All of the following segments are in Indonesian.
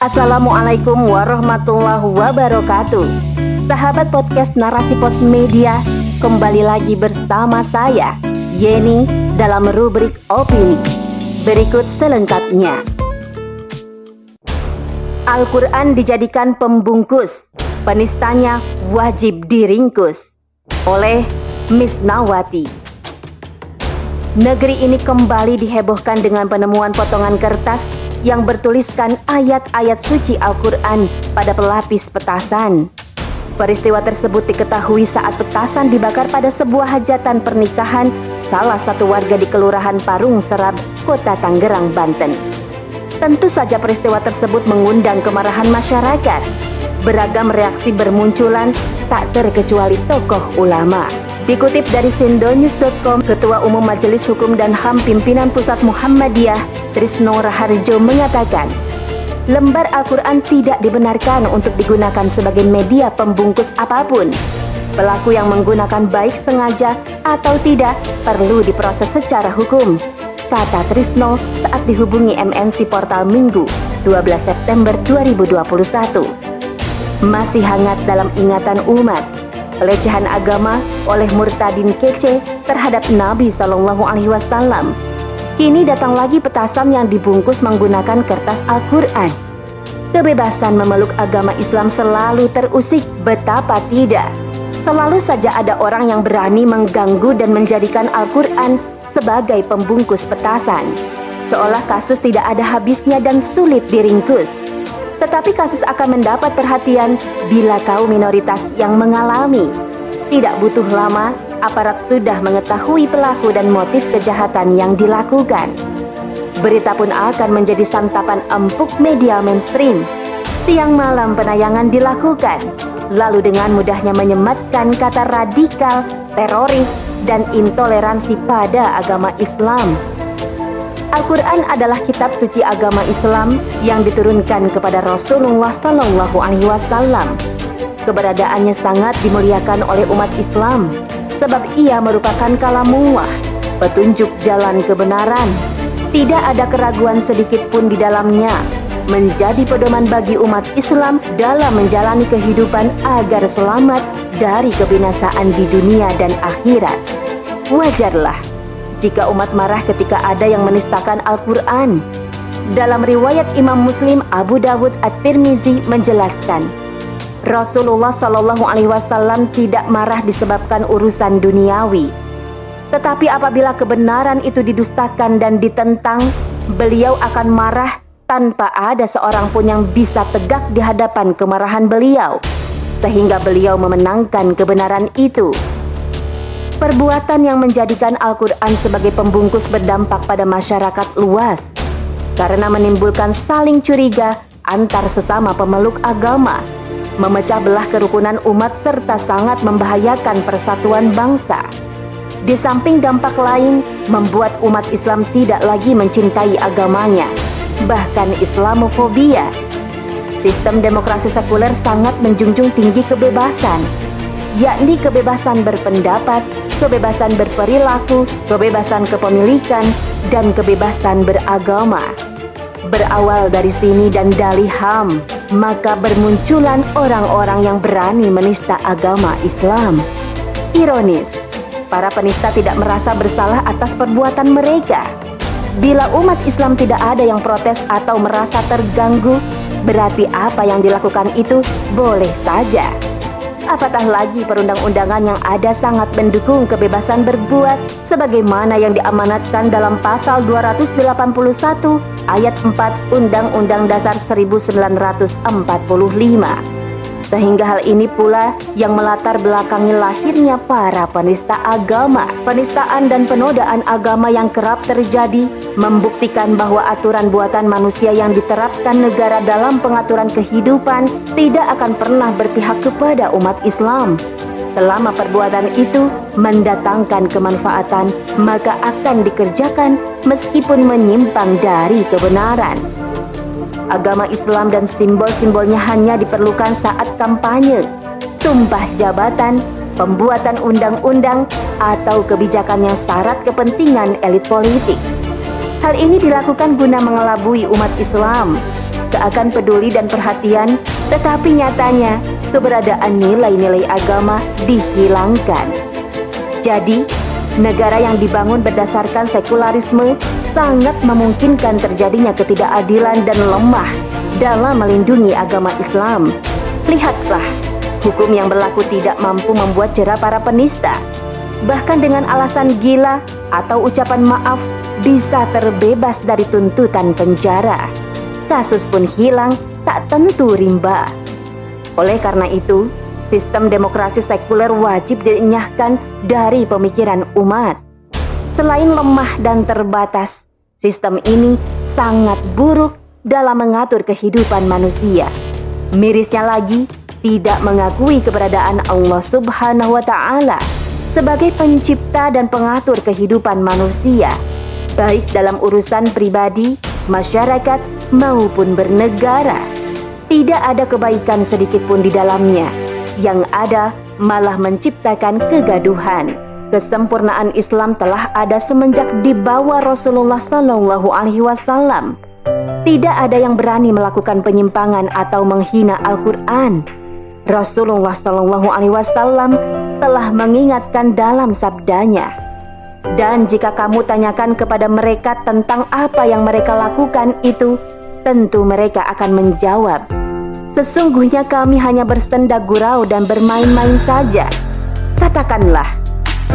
Assalamualaikum warahmatullahi wabarakatuh. Sahabat podcast Narasi Pos Media Kembali lagi bersama saya Yeni dalam rubrik opini. Berikut selengkapnya. Al-Quran dijadikan pembungkus Penistanya wajib diringkus Oleh Miss Nawati. Negeri ini kembali dihebohkan dengan penemuan potongan kertas yang bertuliskan ayat-ayat suci Al-Quran pada pelapis petasan. Peristiwa tersebut diketahui saat petasan dibakar pada sebuah hajatan pernikahan salah satu warga di Kelurahan Parung Serab, Kota Tangerang, Banten. Tentu saja peristiwa tersebut mengundang kemarahan masyarakat. Beragam reaksi bermunculan, tak terkecuali tokoh ulama. Dikutip dari sindonews.com, Ketua Umum Majelis Hukum dan HAM Pimpinan Pusat Muhammadiyah, Trisno Raharjo mengatakan, lembar Al-Quran tidak dibenarkan untuk digunakan sebagai media pembungkus apa pun. Pelaku yang menggunakan baik sengaja atau tidak perlu diproses secara hukum, kata Trisno saat dihubungi MNC Portal Minggu 12 September 2021. Masih hangat dalam ingatan umat, pelecehan agama oleh murtadin kece terhadap Nabi Shallallahu Alaihi Wasallam. Kini datang lagi petasan yang dibungkus menggunakan kertas Al-Quran. Kebebasan memeluk agama Islam selalu terusik, betapa tidak. Selalu saja ada orang yang berani mengganggu dan menjadikan Al-Quran sebagai pembungkus petasan. Seolah kasus tidak ada habisnya dan sulit diringkus tetapi kasus akan mendapat perhatian bila kaum minoritas yang mengalami. Tidak butuh lama, aparat sudah mengetahui pelaku dan motif kejahatan yang dilakukan. Berita pun akan menjadi santapan empuk media mainstream. Siang malam penayangan dilakukan, lalu dengan mudahnya menyematkan kata radikal, teroris, dan intoleransi pada agama Islam Al-Quran adalah kitab suci agama Islam yang diturunkan kepada Rasulullah Sallallahu Alaihi Wasallam. Keberadaannya sangat dimuliakan oleh umat Islam, sebab ia merupakan kalamullah, petunjuk jalan kebenaran. Tidak ada keraguan sedikit pun di dalamnya, menjadi pedoman bagi umat Islam dalam menjalani kehidupan agar selamat dari kebinasaan di dunia dan akhirat. Wajarlah jika umat marah ketika ada yang menistakan Al-Quran. Dalam riwayat Imam Muslim Abu Dawud At-Tirmizi menjelaskan, Rasulullah Shallallahu Alaihi Wasallam tidak marah disebabkan urusan duniawi, tetapi apabila kebenaran itu didustakan dan ditentang, beliau akan marah tanpa ada seorang pun yang bisa tegak di hadapan kemarahan beliau, sehingga beliau memenangkan kebenaran itu. Perbuatan yang menjadikan Al-Quran sebagai pembungkus berdampak pada masyarakat luas karena menimbulkan saling curiga antar sesama pemeluk agama, memecah belah kerukunan umat serta sangat membahayakan persatuan bangsa. Di samping dampak lain, membuat umat Islam tidak lagi mencintai agamanya, bahkan Islamofobia. Sistem demokrasi sekuler sangat menjunjung tinggi kebebasan, yakni kebebasan berpendapat, kebebasan berperilaku, kebebasan kepemilikan, dan kebebasan beragama. Berawal dari sini dan dari HAM, maka bermunculan orang-orang yang berani menista agama Islam. Ironis, para penista tidak merasa bersalah atas perbuatan mereka. Bila umat Islam tidak ada yang protes atau merasa terganggu, berarti apa yang dilakukan itu boleh saja apatah lagi perundang-undangan yang ada sangat mendukung kebebasan berbuat sebagaimana yang diamanatkan dalam pasal 281 ayat 4 Undang-Undang Dasar 1945. Sehingga hal ini pula yang melatar belakangi lahirnya para penista agama. Penistaan dan penodaan agama yang kerap terjadi membuktikan bahwa aturan buatan manusia yang diterapkan negara dalam pengaturan kehidupan tidak akan pernah berpihak kepada umat Islam. Selama perbuatan itu mendatangkan kemanfaatan, maka akan dikerjakan meskipun menyimpang dari kebenaran agama Islam dan simbol-simbolnya hanya diperlukan saat kampanye, sumpah jabatan, pembuatan undang-undang, atau kebijakan yang syarat kepentingan elit politik. Hal ini dilakukan guna mengelabui umat Islam. seakan peduli dan perhatian, tetapi nyatanya keberadaan nilai-nilai agama dihilangkan. Jadi, negara yang dibangun berdasarkan sekularisme sangat memungkinkan terjadinya ketidakadilan dan lemah dalam melindungi agama Islam. Lihatlah, hukum yang berlaku tidak mampu membuat jerah para penista. Bahkan dengan alasan gila atau ucapan maaf bisa terbebas dari tuntutan penjara. Kasus pun hilang, tak tentu rimba. Oleh karena itu, sistem demokrasi sekuler wajib dienyahkan dari pemikiran umat. Selain lemah dan terbatas, sistem ini sangat buruk dalam mengatur kehidupan manusia. Mirisnya lagi, tidak mengakui keberadaan Allah Subhanahu wa Ta'ala sebagai pencipta dan pengatur kehidupan manusia baik dalam urusan pribadi, masyarakat, maupun bernegara. Tidak ada kebaikan sedikit pun di dalamnya. Yang ada malah menciptakan kegaduhan. Kesempurnaan Islam telah ada semenjak di bawah Rasulullah Shallallahu Alaihi Wasallam. Tidak ada yang berani melakukan penyimpangan atau menghina Al-Quran. Rasulullah Shallallahu Alaihi Wasallam telah mengingatkan dalam sabdanya, dan jika kamu tanyakan kepada mereka tentang apa yang mereka lakukan itu, tentu mereka akan menjawab, Sesungguhnya kami hanya bersenda gurau dan bermain-main saja. Katakanlah,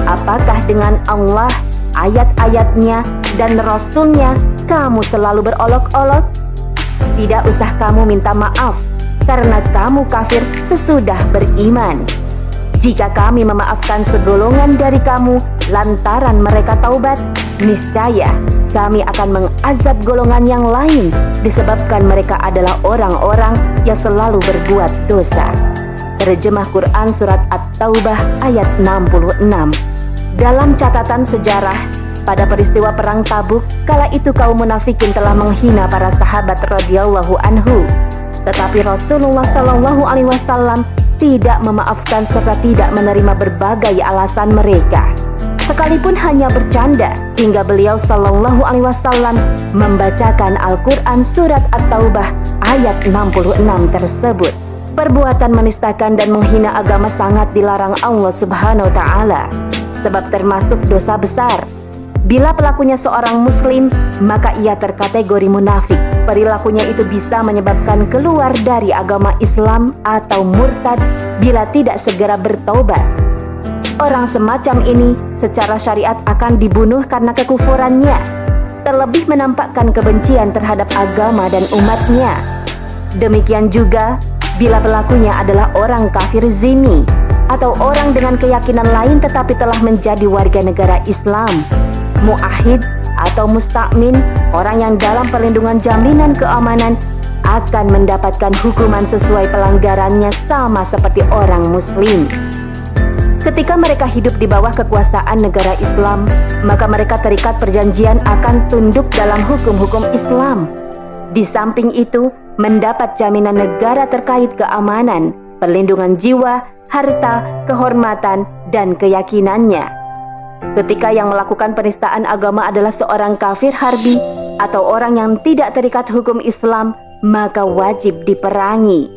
apakah dengan Allah, ayat-ayatnya, dan Rasulnya kamu selalu berolok-olok? Tidak usah kamu minta maaf, karena kamu kafir sesudah beriman. Jika kami memaafkan segolongan dari kamu lantaran mereka taubat, niscaya kami akan mengazab golongan yang lain disebabkan mereka adalah orang-orang yang selalu berbuat dosa. Terjemah Quran Surat At-Taubah ayat 66 Dalam catatan sejarah, pada peristiwa Perang Tabuk, kala itu kaum munafikin telah menghina para sahabat radhiyallahu anhu. Tetapi Rasulullah Shallallahu Alaihi Wasallam tidak memaafkan serta tidak menerima berbagai alasan mereka. Sekalipun hanya bercanda, hingga beliau Shallallahu Alaihi Wasallam membacakan Al-Quran surat At-Taubah ayat 66 tersebut. Perbuatan menistakan dan menghina agama sangat dilarang Allah Subhanahu wa Ta'ala, sebab termasuk dosa besar. Bila pelakunya seorang Muslim, maka ia terkategori munafik perilakunya itu bisa menyebabkan keluar dari agama Islam atau murtad bila tidak segera bertobat. Orang semacam ini secara syariat akan dibunuh karena kekufurannya, terlebih menampakkan kebencian terhadap agama dan umatnya. Demikian juga bila pelakunya adalah orang kafir zimi atau orang dengan keyakinan lain tetapi telah menjadi warga negara Islam, muahid atau mustakmin, orang yang dalam perlindungan jaminan keamanan akan mendapatkan hukuman sesuai pelanggarannya sama seperti orang muslim. Ketika mereka hidup di bawah kekuasaan negara Islam, maka mereka terikat perjanjian akan tunduk dalam hukum-hukum Islam. Di samping itu, mendapat jaminan negara terkait keamanan, perlindungan jiwa, harta, kehormatan, dan keyakinannya. Ketika yang melakukan penistaan agama adalah seorang kafir harbi atau orang yang tidak terikat hukum Islam, maka wajib diperangi.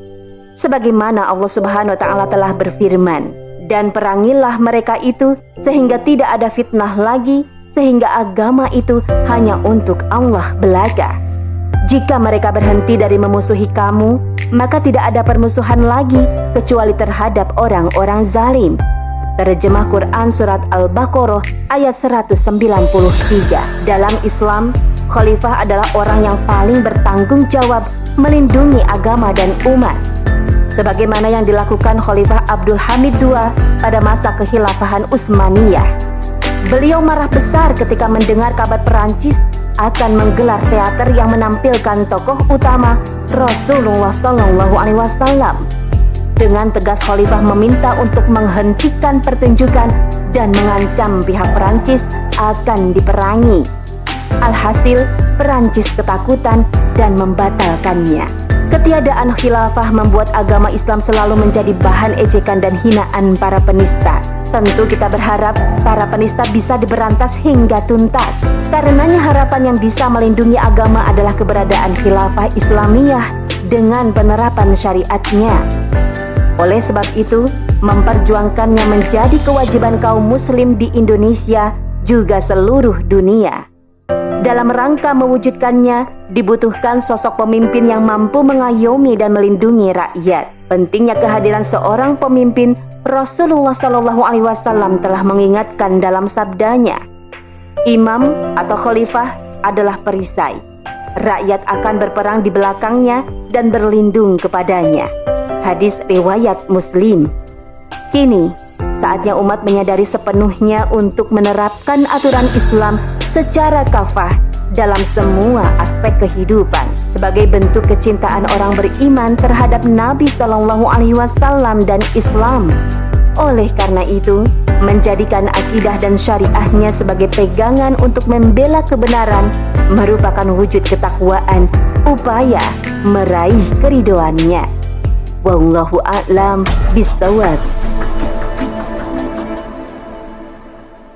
Sebagaimana Allah Subhanahu wa taala telah berfirman, "Dan perangilah mereka itu sehingga tidak ada fitnah lagi, sehingga agama itu hanya untuk Allah belaka." Jika mereka berhenti dari memusuhi kamu, maka tidak ada permusuhan lagi kecuali terhadap orang-orang zalim. Terjemah Quran Surat Al-Baqarah ayat 193 Dalam Islam, Khalifah adalah orang yang paling bertanggung jawab melindungi agama dan umat. Sebagaimana yang dilakukan Khalifah Abdul Hamid II pada masa kehilafahan Utsmaniyah Beliau marah besar ketika mendengar kabar Perancis akan menggelar teater yang menampilkan tokoh utama Rasulullah Shallallahu Alaihi Wasallam dengan tegas Khalifah meminta untuk menghentikan pertunjukan dan mengancam pihak Perancis akan diperangi. Alhasil, Perancis ketakutan dan membatalkannya. Ketiadaan khilafah membuat agama Islam selalu menjadi bahan ejekan dan hinaan para penista. Tentu kita berharap para penista bisa diberantas hingga tuntas. Karenanya harapan yang bisa melindungi agama adalah keberadaan khilafah Islamiyah dengan penerapan syariatnya. Oleh sebab itu, memperjuangkannya menjadi kewajiban kaum muslim di Indonesia juga seluruh dunia. Dalam rangka mewujudkannya, dibutuhkan sosok pemimpin yang mampu mengayomi dan melindungi rakyat. Pentingnya kehadiran seorang pemimpin, Rasulullah Shallallahu Alaihi Wasallam telah mengingatkan dalam sabdanya, Imam atau khalifah adalah perisai. Rakyat akan berperang di belakangnya dan berlindung kepadanya. Hadis riwayat Muslim. Kini, saatnya umat menyadari sepenuhnya untuk menerapkan aturan Islam secara kafah dalam semua aspek kehidupan sebagai bentuk kecintaan orang beriman terhadap Nabi Shallallahu Alaihi Wasallam dan Islam. Oleh karena itu, menjadikan akidah dan syariahnya sebagai pegangan untuk membela kebenaran merupakan wujud ketakwaan upaya meraih keridoannya. Wallahu a'lam bishawab.